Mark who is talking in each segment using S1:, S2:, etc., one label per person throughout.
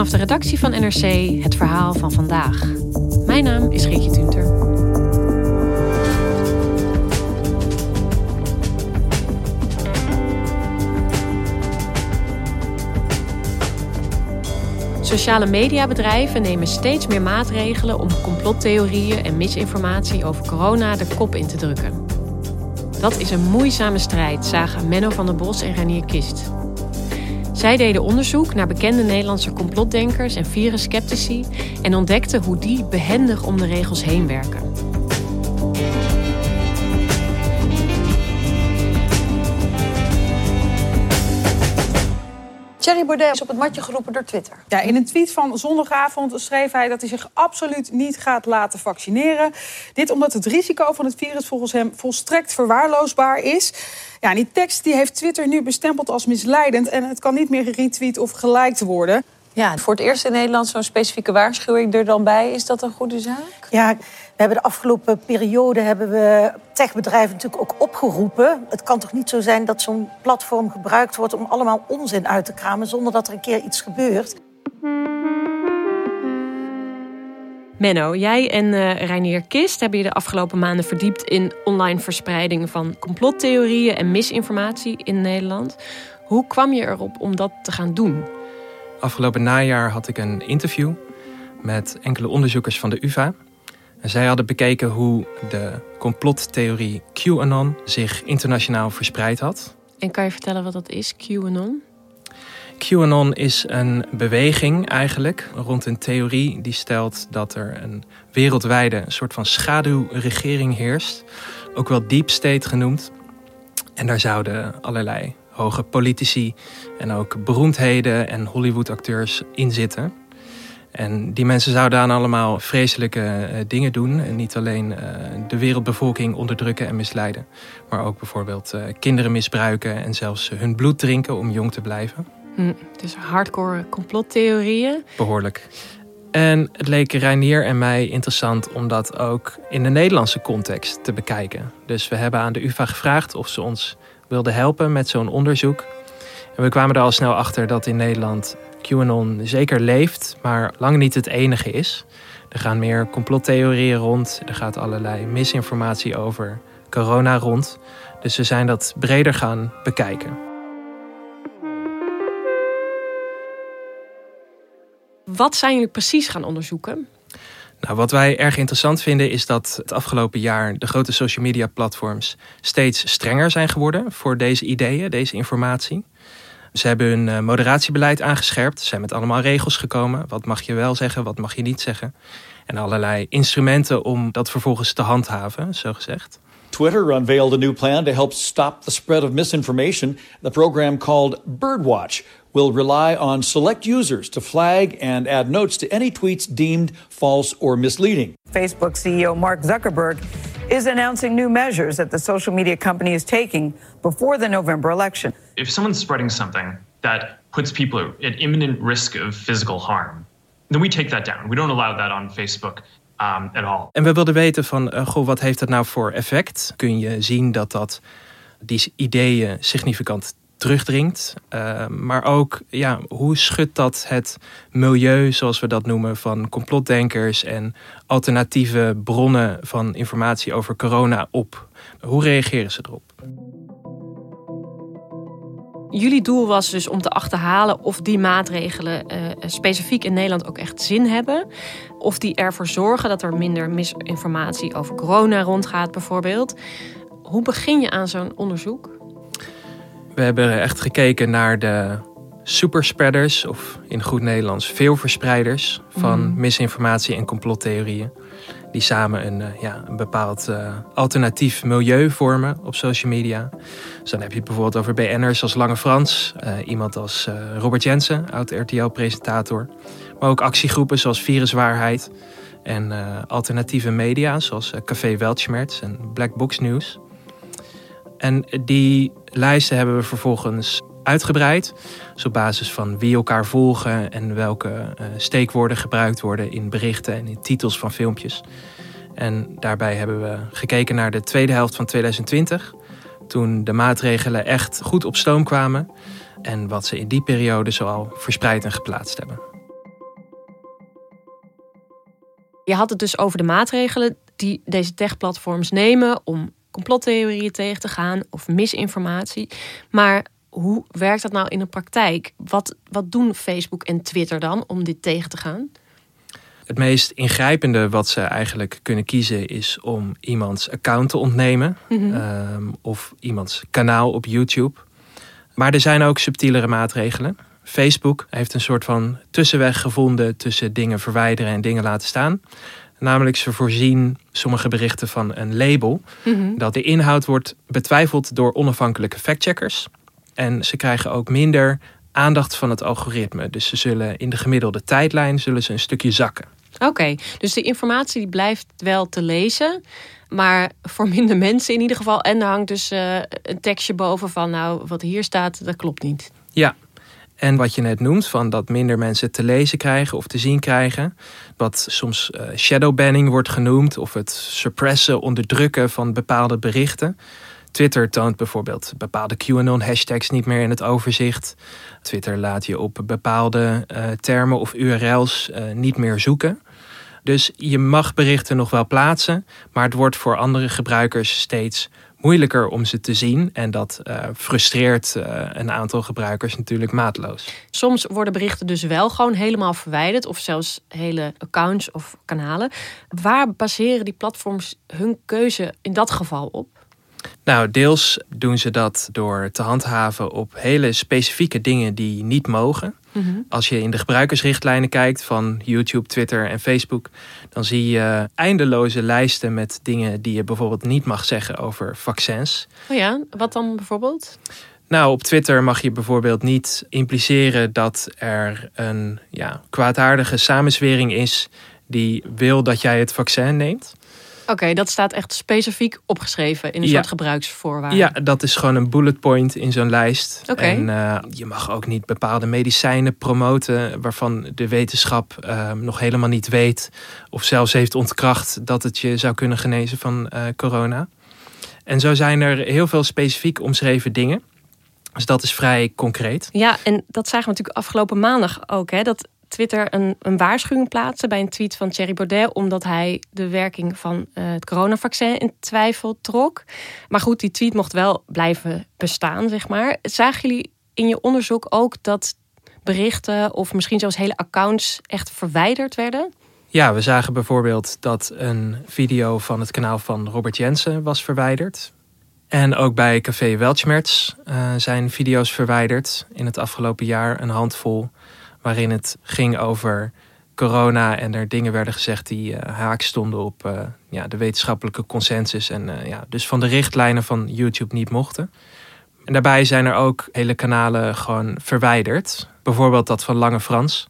S1: Vanaf de redactie van NRC het verhaal van vandaag. Mijn naam is Geertje Tunter. Sociale mediabedrijven nemen steeds meer maatregelen om complottheorieën en misinformatie over corona de kop in te drukken. Dat is een moeizame strijd, zagen Menno van der Bos en Renier Kist. Zij deden onderzoek naar bekende Nederlandse complotdenkers en virusskeptici en ontdekten hoe die behendig om de regels heen werken.
S2: Thierry Baudet is op het matje geroepen door Twitter.
S3: Ja, in een tweet van zondagavond schreef hij dat hij zich absoluut niet gaat laten vaccineren. Dit omdat het risico van het virus volgens hem volstrekt verwaarloosbaar is. Ja, die tekst die heeft Twitter nu bestempeld als misleidend en het kan niet meer geretweet of geliked worden.
S2: Ja, voor het eerst in Nederland zo'n specifieke waarschuwing er dan bij. Is dat een goede zaak?
S4: Ja, hebben de afgelopen periode hebben we techbedrijven natuurlijk ook opgeroepen. Het kan toch niet zo zijn dat zo'n platform gebruikt wordt om allemaal onzin uit te kramen zonder dat er een keer iets gebeurt.
S1: Menno, jij en uh, Reinier Kist hebben je de afgelopen maanden verdiept in online verspreiding van complottheorieën en misinformatie in Nederland. Hoe kwam je erop om dat te gaan doen?
S5: Afgelopen najaar had ik een interview met enkele onderzoekers van de UVA. Zij hadden bekeken hoe de complottheorie QAnon zich internationaal verspreid had.
S1: En kan je vertellen wat dat is, QAnon?
S5: QAnon is een beweging eigenlijk rond een theorie die stelt dat er een wereldwijde soort van schaduwregering heerst. Ook wel deep state genoemd. En daar zouden allerlei hoge politici en ook beroemdheden en Hollywood-acteurs in zitten. En die mensen zouden aan allemaal vreselijke uh, dingen doen. En niet alleen uh, de wereldbevolking onderdrukken en misleiden, maar ook bijvoorbeeld uh, kinderen misbruiken en zelfs hun bloed drinken om jong te blijven.
S1: Hm, dus hardcore complottheorieën.
S5: Behoorlijk. En het leek Reinier en mij interessant om dat ook in de Nederlandse context te bekijken. Dus we hebben aan de UvA gevraagd of ze ons wilden helpen met zo'n onderzoek. En we kwamen er al snel achter dat in Nederland QAnon zeker leeft, maar lang niet het enige is. Er gaan meer complottheorieën rond, er gaat allerlei misinformatie over corona rond. Dus we zijn dat breder gaan bekijken.
S1: Wat zijn jullie precies gaan onderzoeken?
S5: Nou, wat wij erg interessant vinden is dat het afgelopen jaar de grote social media platforms steeds strenger zijn geworden voor deze ideeën, deze informatie. Ze hebben hun eh, moderatiebeleid aangescherpt. Ze zijn met allemaal regels gekomen. Wat mag je wel zeggen, wat mag je niet zeggen. En allerlei instrumenten om dat vervolgens te handhaven, zo gezegd.
S6: Twitter unveiled a new plan to help stop the spread of misinformation. The program called Birdwatch will rely on select users to flag and add notes to any tweets deemed false or misleading.
S7: Facebook CEO Mark Zuckerberg is announcing new measures that the social media company is taking before the November election.
S8: If someone's spreading something that puts people at imminent risk of physical harm, then we take that down. We don't allow that on Facebook. Um, at all.
S5: En we wilden weten van, uh, goh, wat heeft dat nou voor effect? Kun je zien dat dat die ideeën significant terugdringt. Uh, maar ook, ja, hoe schudt dat het milieu, zoals we dat noemen, van complotdenkers en alternatieve bronnen van informatie over corona op? Hoe reageren ze erop?
S1: Jullie doel was dus om te achterhalen of die maatregelen uh, specifiek in Nederland ook echt zin hebben. Of die ervoor zorgen dat er minder misinformatie over corona rondgaat, bijvoorbeeld. Hoe begin je aan zo'n onderzoek?
S5: We hebben echt gekeken naar de superspreaders, of in goed Nederlands veelverspreiders van mm. misinformatie en complottheorieën. Die samen een, uh, ja, een bepaald uh, alternatief milieu vormen op social media. Dus dan heb je het bijvoorbeeld over BN'ers als Lange Frans, uh, iemand als Robert Jensen, oud RTL-presentator. Maar ook actiegroepen zoals Viruswaarheid en alternatieve media zoals Café Weltschmerz en Black Box News. En die lijsten hebben we vervolgens uitgebreid. Dus op basis van wie elkaar volgen en welke uh, steekwoorden gebruikt worden in berichten en in titels van filmpjes. En daarbij hebben we gekeken naar de tweede helft van 2020. Toen de maatregelen echt goed op stoom kwamen. En wat ze in die periode zoal verspreid en geplaatst hebben.
S1: Je had het dus over de maatregelen die deze techplatforms nemen om complottheorieën tegen te gaan of misinformatie. Maar hoe werkt dat nou in de praktijk? Wat, wat doen Facebook en Twitter dan om dit tegen te gaan?
S5: Het meest ingrijpende wat ze eigenlijk kunnen kiezen is om iemands account te ontnemen mm -hmm. of iemands kanaal op YouTube. Maar er zijn ook subtielere maatregelen. Facebook heeft een soort van tussenweg gevonden tussen dingen verwijderen en dingen laten staan. Namelijk, ze voorzien sommige berichten van een label mhm. dat de inhoud wordt betwijfeld door onafhankelijke factcheckers. En ze krijgen ook minder aandacht van het algoritme. Dus ze zullen in de gemiddelde tijdlijn zullen ze een stukje zakken.
S1: Oké, dus de informatie die blijft wel te lezen. Maar voor minder mensen in ieder geval. En er hangt dus uh, een tekstje boven van... nou, wat hier staat, dat klopt niet.
S5: Ja, en wat je net noemt, van dat minder mensen te lezen krijgen of te zien krijgen. Wat soms uh, shadowbanning wordt genoemd. Of het suppressen, onderdrukken van bepaalde berichten. Twitter toont bijvoorbeeld bepaalde QAnon-hashtags niet meer in het overzicht. Twitter laat je op bepaalde uh, termen of URL's uh, niet meer zoeken. Dus je mag berichten nog wel plaatsen, maar het wordt voor andere gebruikers steeds moeilijker om ze te zien. En dat uh, frustreert een aantal gebruikers natuurlijk maatloos.
S1: Soms worden berichten dus wel gewoon helemaal verwijderd, of zelfs hele accounts of kanalen. Waar baseren die platforms hun keuze in dat geval op?
S5: Nou, deels doen ze dat door te handhaven op hele specifieke dingen die niet mogen. Mhm. Als je in de gebruikersrichtlijnen kijkt van YouTube, Twitter en Facebook, dan zie je eindeloze lijsten met dingen die je bijvoorbeeld niet mag zeggen over vaccins.
S1: Oh ja, wat dan bijvoorbeeld?
S5: Nou, op Twitter mag je bijvoorbeeld niet impliceren dat er een ja, kwaadaardige samenzwering is die wil dat jij het vaccin neemt.
S1: Oké, dat staat echt specifiek opgeschreven in een soort gebruiksvoorwaarden.
S5: Ja, dat is gewoon een bullet point in zo'n lijst. Oké. En uh, je mag ook niet bepaalde medicijnen promoten waarvan de wetenschap uh, nog helemaal niet weet of zelfs heeft ontkracht dat het je zou kunnen genezen van uh, corona. En zo zijn er heel veel specifiek omschreven dingen. Dus dat is vrij concreet.
S1: Ja, en dat zagen we natuurlijk afgelopen maandag ook. Hè? Dat Twitter een, een waarschuwing plaatsen bij een tweet van Thierry Baudet, omdat hij de werking van uh, het coronavaccin in twijfel trok. Maar goed, die tweet mocht wel blijven bestaan, zeg maar. Zagen jullie in je onderzoek ook dat berichten of misschien zelfs hele accounts echt verwijderd werden?
S5: Ja, we zagen bijvoorbeeld dat een video van het kanaal van Robert Jensen was verwijderd. En ook bij Café Weltschmerz uh, zijn video's verwijderd in het afgelopen jaar, een handvol waarin het ging over corona en er dingen werden gezegd die uh, haak stonden op uh, ja, de wetenschappelijke consensus en uh, ja, dus van de richtlijnen van YouTube niet mochten. En daarbij zijn er ook hele kanalen gewoon verwijderd. Bijvoorbeeld dat van Lange Frans,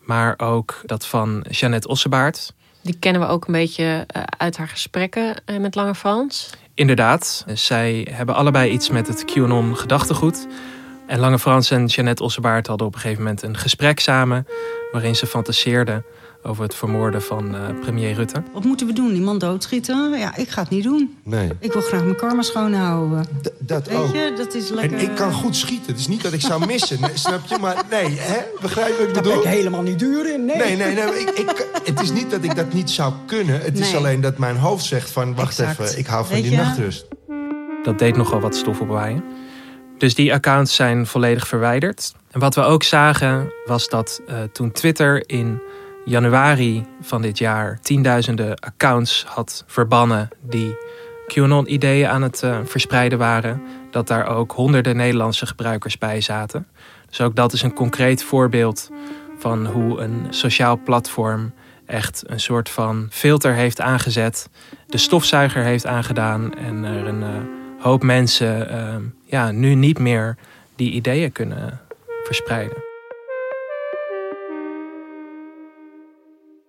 S5: maar ook dat van Jeannette Ossebaard.
S1: Die kennen we ook een beetje uit haar gesprekken met Lange Frans.
S5: Inderdaad, zij hebben allebei iets met het QAnon gedachtegoed. En Lange Frans en Jeannette Ossebaard hadden op een gegeven moment een gesprek samen. waarin ze fantaseerden over het vermoorden van uh, premier Rutte.
S9: Wat moeten we doen? Iemand doodschieten? Ja, ik ga het niet doen.
S10: Nee.
S9: Ik wil graag mijn karma schoonhouden.
S10: D dat
S9: Weet
S10: ook.
S9: je, dat is lekker...
S10: En ik kan goed schieten. Het is niet dat ik zou missen, nee, snap je? Maar nee, hè? begrijp wat ik
S9: Daar
S10: bedoel?
S9: ben ik helemaal niet duur in, nee.
S10: Nee, nee, nee. Ik, ik, het is niet dat ik dat niet zou kunnen. Het is alleen dat mijn hoofd zegt van... wacht
S9: Exact.
S10: even, ik hou van
S9: Weet
S10: die
S9: je?
S10: nachtrust.
S5: Dat deed nogal wat stof opwaaien. Dus die accounts zijn volledig verwijderd. En wat we ook zagen was dat uh, toen Twitter in januari van dit jaar tienduizenden accounts had verbannen die QAnon-ideeën aan het uh, verspreiden waren, dat daar ook honderden Nederlandse gebruikers bij zaten. Dus ook dat is een concreet voorbeeld van hoe een sociaal platform echt een soort van filter heeft aangezet, de stofzuiger heeft aangedaan en er een uh, hoop mensen uh, ja, nu niet meer die ideeën kunnen verspreiden.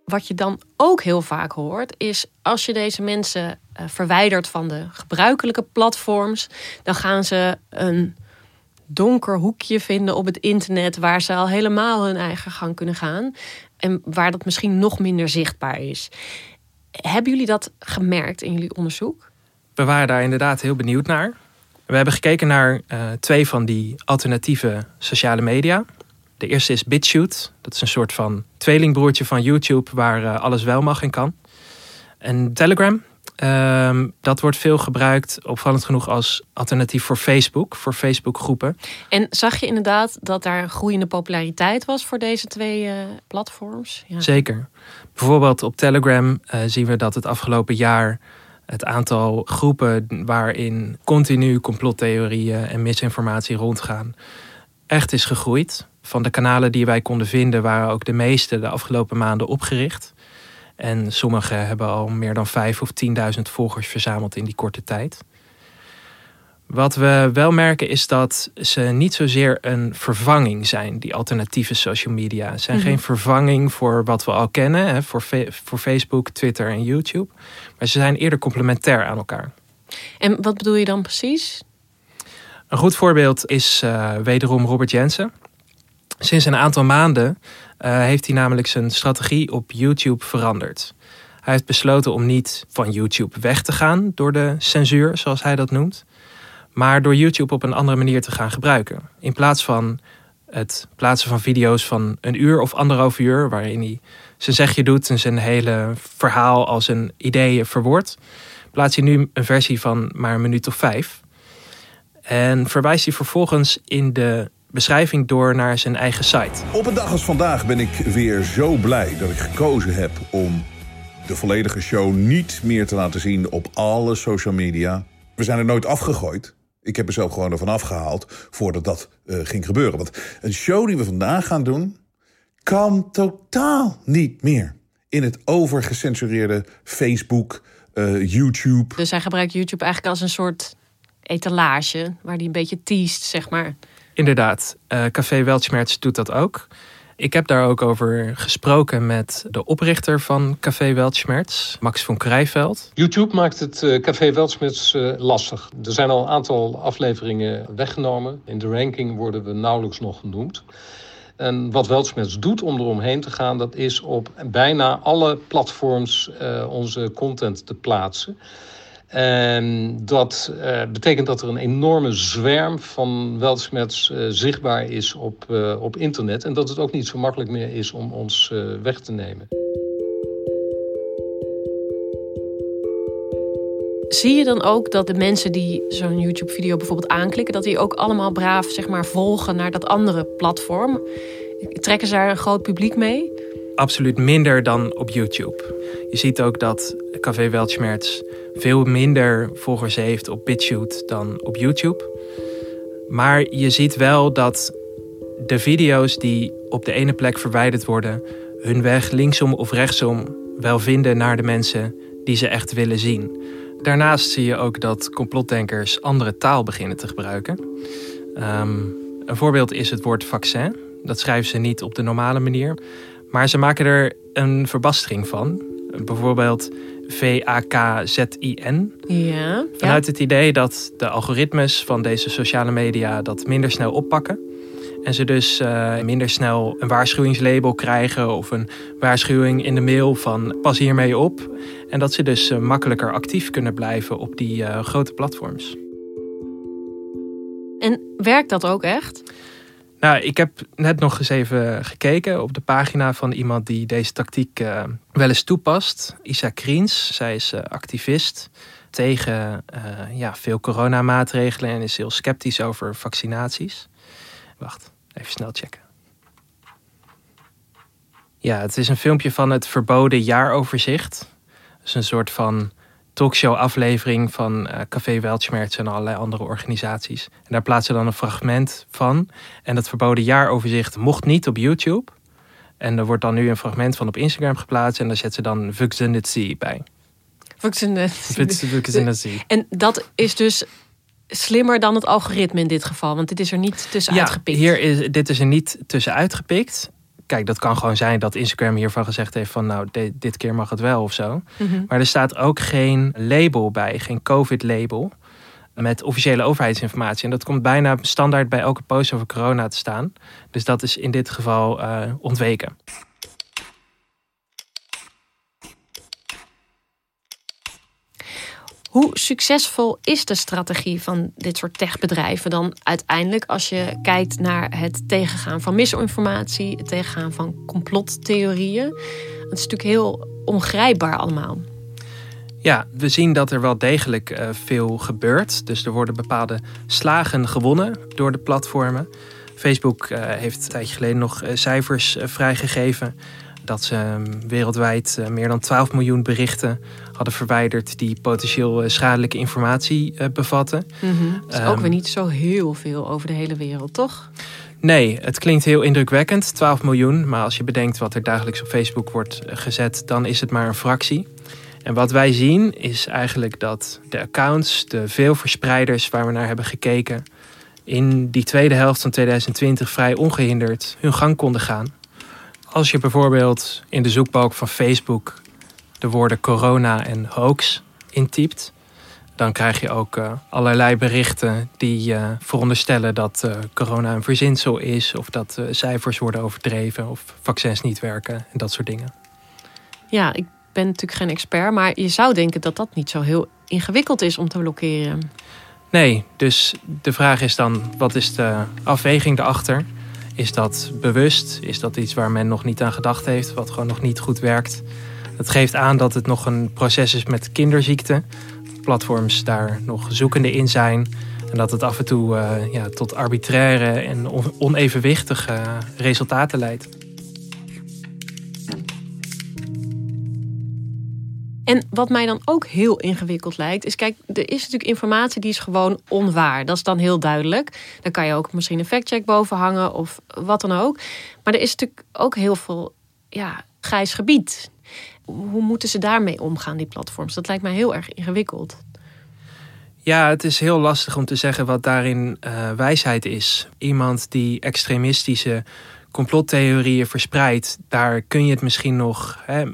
S1: Wat je dan ook heel vaak hoort, is als je deze mensen uh, verwijdert van de gebruikelijke platforms, dan gaan ze een donker hoekje vinden op het internet waar ze al helemaal hun eigen gang kunnen gaan en waar dat misschien nog minder zichtbaar is. Hebben jullie dat gemerkt in jullie onderzoek?
S5: We waren daar inderdaad heel benieuwd naar. We hebben gekeken naar uh, twee van die alternatieve sociale media. De eerste is BitChute. Dat is een soort van tweelingbroertje van YouTube waar uh, alles wel mag en kan. En Telegram, uh, dat wordt veel gebruikt, opvallend genoeg, als alternatief voor Facebook, voor Facebook-groepen.
S1: En zag je inderdaad dat daar groeiende populariteit was voor deze twee uh, platforms?
S5: Ja. Zeker. Bijvoorbeeld op Telegram zien we dat het afgelopen jaar het aantal groepen waarin continu complottheorieën en misinformatie rondgaan, echt is gegroeid. Van de kanalen die wij konden vinden, waren ook de meeste de afgelopen maanden opgericht. En sommige hebben al meer dan vijf of tienduizend volgers verzameld in die korte tijd. Wat we wel merken is dat ze niet zozeer een vervanging zijn, die alternatieve social media. Ze zijn mm -hmm. geen vervanging voor wat we al kennen, hè, voor, voor Facebook, Twitter en YouTube. Maar ze zijn eerder complementair aan elkaar.
S1: En wat bedoel je dan precies?
S5: Een goed voorbeeld is uh, wederom Robert Jensen. Sinds een aantal maanden uh, heeft hij namelijk zijn strategie op YouTube veranderd. Hij heeft besloten om niet van YouTube weg te gaan door de censuur, zoals hij dat noemt, maar door YouTube op een andere manier te gaan gebruiken. In plaats van het plaatsen van video's van een uur of anderhalf uur, waarin hij zijn zegje doet en zijn hele verhaal als een idee verwoordt, plaatst hij nu een versie van maar een minuut of vijf. En verwijst hij vervolgens in de beschrijving door naar zijn eigen site.
S11: Op een dag als vandaag ben ik weer zo blij dat ik gekozen heb om de volledige show niet meer te laten zien op alle social media. We zijn er nooit afgegooid. Ik heb er zelf gewoon ervan afgehaald voordat dat uh, ging gebeuren. Want een show die we vandaag gaan doen, kan totaal niet meer in het overgecensureerde Facebook, uh, YouTube.
S1: Dus hij gebruikt YouTube eigenlijk als een soort etalage waar hij een beetje teest, zeg maar.
S5: Inderdaad, uh, Café Weltschmerz doet dat ook. Ik heb daar ook over gesproken met de oprichter van Café Weltschmerz, Max van Krijveld.
S12: YouTube maakt het uh, Café Weltschmerz uh, lastig. Er zijn al een aantal afleveringen weggenomen. In de ranking worden we nauwelijks nog genoemd. En wat Weltschmerz doet om eromheen te gaan, dat is op bijna alle platforms uh, onze content te plaatsen. En dat uh, betekent dat er een enorme zwerm van Weltschmerz uh, zichtbaar is op, uh, op internet. En dat het ook niet zo makkelijk meer is om ons weg te nemen.
S1: Zie je dan ook dat de mensen die zo'n YouTube-video bijvoorbeeld aanklikken, dat die ook allemaal braaf zeg maar, volgen naar dat andere platform? Trekken ze daar een groot publiek mee?
S5: Absoluut minder dan op YouTube. Je ziet ook dat Café Weltschmerz veel minder volgers heeft op BitChute dan op YouTube. Maar je ziet wel dat de video's die op de ene plek verwijderd worden, hun weg linksom of rechtsom wel vinden naar de mensen die ze echt willen zien. Daarnaast zie je ook dat complotdenkers andere taal beginnen te gebruiken. Um, een voorbeeld is het woord vaccin. Dat schrijven ze niet op de normale manier. Maar ze maken er een verbastering van. Bijvoorbeeld V-A-K-Z-I-N.
S1: Ja,
S5: Vanuit ja. het idee dat de algoritmes van deze sociale media dat minder snel oppakken. En ze dus uh, minder snel een waarschuwingslabel krijgen of een waarschuwing in de mail van pas hiermee op. En dat ze dus uh, makkelijker actief kunnen blijven op die uh, grote platforms.
S1: En werkt dat ook echt?
S5: Nou, ik heb net nog eens even gekeken op de pagina van iemand die deze tactiek uh, wel eens toepast. Isa Kriens, zij is uh, activist. tegen uh, ja, veel coronamaatregelen en is heel sceptisch over vaccinaties. Wacht, even snel checken. Ja, het is een filmpje van het verboden jaaroverzicht. Dus een soort van talkshow-aflevering van uh, Café Weltschmerz en allerlei andere organisaties. En daar plaatsen dan een fragment van. En dat verboden jaaroverzicht mocht niet op YouTube. En er wordt dan nu een fragment van op Instagram geplaatst. En daar zetten ze dan Vuxenitsi bij.
S1: Vuxenitsi. En dat is dus slimmer dan het algoritme in dit geval. Want dit is er niet tussen
S5: ja,
S1: uitgepikt.
S5: Hier is, dit is er niet tussen uitgepikt kijk, dat kan gewoon zijn dat Instagram hiervan gezegd heeft van nou, dit keer mag het wel of zo. Mhm. Maar er staat ook geen label bij, geen COVID-label met officiële overheidsinformatie. En dat komt bijna standaard bij elke post over corona te staan. Dus dat is in dit geval uh, ontweken.
S1: Hoe succesvol is de strategie van dit soort techbedrijven dan uiteindelijk als je kijkt naar het tegengaan van misinformatie, het tegengaan van complottheorieën? Het is natuurlijk heel ongrijpbaar allemaal.
S5: Ja, we zien dat er wel degelijk uh, veel gebeurt. Dus er worden bepaalde slagen gewonnen door de platformen. Facebook uh, heeft een tijdje geleden nog uh, cijfers vrijgegeven dat ze ehm, wereldwijd eh, meer dan 12 miljoen berichten hadden verwijderd die potentieel eh, schadelijke informatie eh, bevatten.
S1: Mm Dat is ook weer niet zo heel veel over de hele wereld, toch?
S5: Nee, het klinkt heel indrukwekkend, 12 miljoen. Maar als je bedenkt wat er dagelijks op Facebook wordt gezet, dan is het maar een fractie. En wat wij zien is eigenlijk dat de accounts, de veel verspreiders waar we naar hebben gekeken, in die tweede helft van 2020 vrij ongehinderd hun gang konden gaan. Als je bijvoorbeeld in de zoekbalk van Facebook de woorden corona en hoax intypt, dan krijg je ook uh, allerlei berichten die uh, veronderstellen dat uh, corona een verzinsel is, of dat cijfers worden overdreven, of vaccins niet werken en dat soort dingen.
S1: Ja, ik ben natuurlijk geen expert, maar je zou denken dat dat niet zo heel ingewikkeld is om te blokkeren.
S5: Nee, dus de vraag is dan: wat is de afweging erachter? Is dat bewust? Is dat iets waar men nog niet aan gedacht heeft, wat gewoon nog niet goed werkt? Het geeft aan dat het nog een proces is met kinderziekten. Platforms daar nog zoekende in zijn. En dat het af en toe uh, ja, tot arbitraire en onevenwichtige resultaten leidt.
S1: En wat mij dan ook heel ingewikkeld lijkt, is kijk, er is natuurlijk informatie die is gewoon onwaar. Dat is dan heel duidelijk. Dan kan je ook misschien een factcheck boven hangen of wat dan ook. Maar er is natuurlijk ook heel veel ja, grijs gebied. Hoe moeten ze daarmee omgaan, die platforms? Dat lijkt mij heel erg ingewikkeld.
S5: Ja, het is heel lastig om te zeggen wat daarin uh, wijsheid is. Iemand die extremistische complottheorieën verspreidt, daar kun je het misschien nog hè,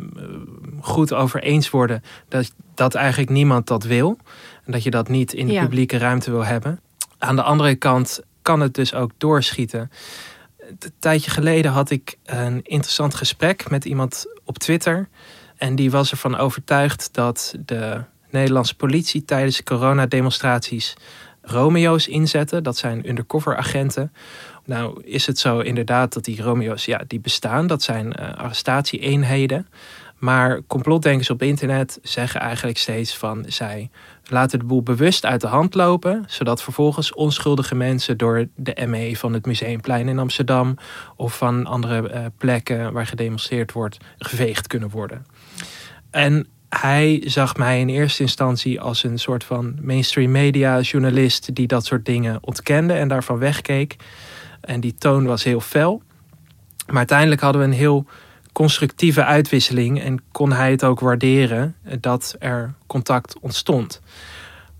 S5: goed over eens worden dat, dat eigenlijk niemand dat wil. En dat je dat niet in de publieke ruimte wil hebben. Aan de andere kant kan het dus ook doorschieten. Een tijdje geleden had ik een interessant gesprek met iemand op Twitter. En die was ervan overtuigd dat de Nederlandse politie tijdens coronademonstraties Romeo's inzetten. Dat zijn undercover agenten nou is het zo inderdaad dat die Romeo's, ja, die bestaan. Dat zijn uh, arrestatieeenheden. Maar complotdenkers op internet zeggen eigenlijk steeds van zij laten de boel bewust uit de hand lopen, zodat vervolgens onschuldige mensen door de ME van het Museumplein in Amsterdam of van andere uh, plekken waar gedemonstreerd wordt, geveegd kunnen worden. En hij zag mij in eerste instantie als een soort van mainstream media journalist die dat soort dingen ontkende en daarvan wegkeek. En die toon was heel fel. Maar uiteindelijk hadden we een heel constructieve uitwisseling en kon hij het ook waarderen dat er contact ontstond.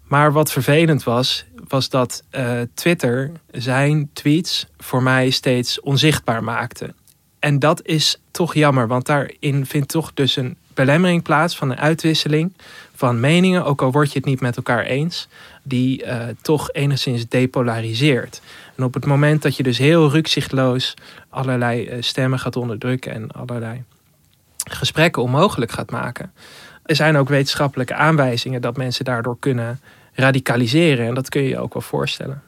S5: Maar wat vervelend was, was dat uh, Twitter zijn tweets voor mij steeds onzichtbaar maakte. En dat is toch jammer, want daarin vindt toch dus een belemmering plaats van een uitwisseling van meningen, ook al word je het niet met elkaar eens, die uh, toch enigszins depolariseert. En op het moment dat je dus heel rukzichtloos allerlei eh, stemmen gaat onderdrukken en allerlei gesprekken onmogelijk gaat maken, er zijn ook wetenschappelijke aanwijzingen dat mensen daardoor kunnen radicaliseren. En dat kun je je ook wel voorstellen.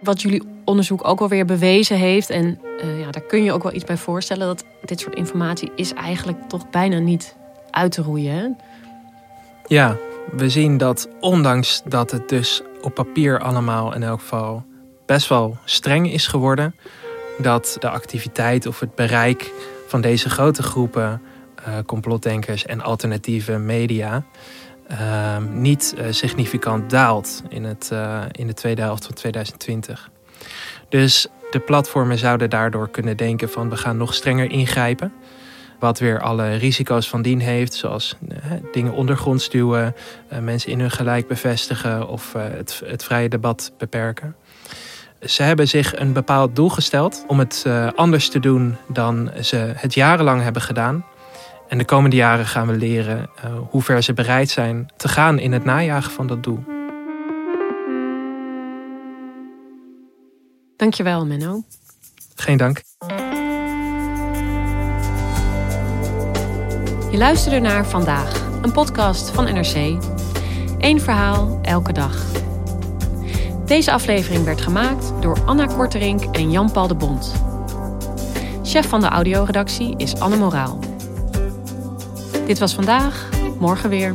S1: Wat jullie onderzoek ook alweer bewezen heeft, en uh, ja, daar kun je ook wel iets bij voorstellen, dat dit soort informatie is eigenlijk toch bijna niet uit te roeien.
S5: Ja, we zien dat ondanks dat het dus op papier allemaal in elk geval best wel streng is geworden, dat de activiteit of het bereik van deze grote groepen uh, complotdenkers en alternatieve media uh, niet uh, significant daalt in, het, uh, in de tweede helft van 2020. Dus de platformen zouden daardoor kunnen denken van we gaan nog strenger ingrijpen. Wat weer alle risico's van dien heeft, zoals dingen ondergronds duwen, mensen in hun gelijk bevestigen of het, het vrije debat beperken. Ze hebben zich een bepaald doel gesteld om het anders te doen dan ze het jarenlang hebben gedaan. En de komende jaren gaan we leren hoe ver ze bereid zijn te gaan in het najagen van dat doel.
S1: Dankjewel, Menno.
S5: Geen dank.
S1: Je luisterde naar Vandaag, een podcast van NRC. Eén verhaal, elke dag. Deze aflevering werd gemaakt door Anna Korterink en Jan-Paul de Bond. Chef van de audioredactie is Anne Moraal. Dit was vandaag, morgen weer.